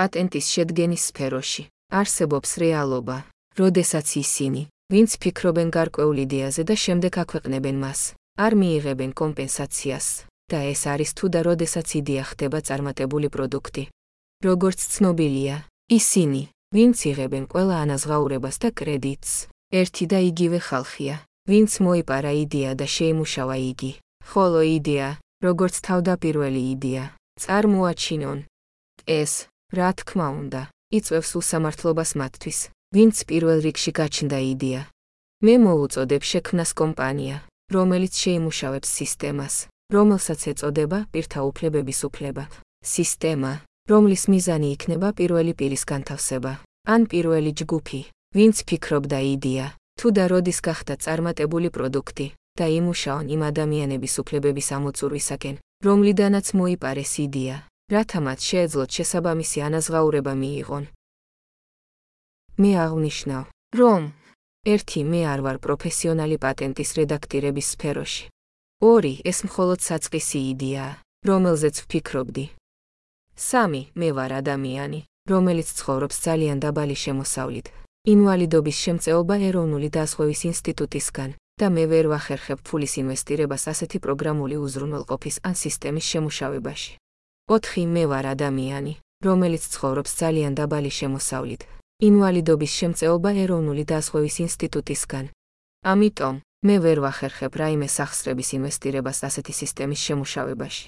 პატენტის შედგენის სფეროში არსებობს რეალობა, როდესაც ისინი, ვინც ფიქრობენ გარკვეულ იდეაზე და შემდეგ აქვეყნებენ მას, არ მიიღებენ კომპენსაციას, და ეს არის თუ და როდესაც იდეა ხდება წარმატებული პროდუქტი. როგორც ცნობილია, ისინი, ვინც იღებენ ყველა ანაზღაურებას და კრედიტს, ერთი და იგივე ხალხია, ვინც მოიპარა იდეა და შეიმუშავა იგი, ხოლო იდეა, როგორც თავდაპირველი იდეა, წარმოაჩინონ. ეს, რა თქმა უნდა, იწევს უსამართლობას მათთვის, ვინც პირველ რიგში გაჩნდა იდეა. მე მოუწოდებ შექმნას კომპანია, რომელიც შეიმუშავებს სისტემას, რომელსაც ეწოდება პირთა უფლებების უფლება. სისტემა, რომლის მიზანი იქნება პირველი პირის განთავსება, ან პირველი ჯგუფი, ვინც ფიქრობდა იდეა, თუ და როდის გახდა წარმატებული პროდუქტი, და იმუშაონ იმ ადამიანების უფლებების ამოწურვისაკენ, რომლიდანაც მოიპარეს იდეა, რათა მათ შეეძლოთ შესაბამისი ანაზღაურება მიიღონ. მე აღნიშნავ, რომ ერთი მე არ ვარ პროფესიონალი პატენტის რედაქტირების სფეროში. ორი, ეს მხოლოდ საწყისი იდეაა, რომელზეც ვფიქრობდი. სამი, მე ვარ ადამიანი, რომელიც ცხოვრობს ძალიან დაბალი შემოსავლით. ინვალიდობის შემწეობა ეროვნული დაზღვევის ინსტიტუტისგან და მე ვერ ვახერხებ ფულის ინვესტირებას ასეთი პროგრამული უზრუნველყოფის ან სისტემის შემუშავებაში. 4 მე ვარ ადამიანი, რომელიც ცხოვრობს ძალიან დაბალი შემოსავლით. ინვალიდობის შემწეობა ეროვნული დაზღვევის ინსტიტუტისგან. ამიტომ, მე ვერ ვახერხებ რაიმე სახსრების ინვესტირებას ასეთი სისტემის შემუშავებაში.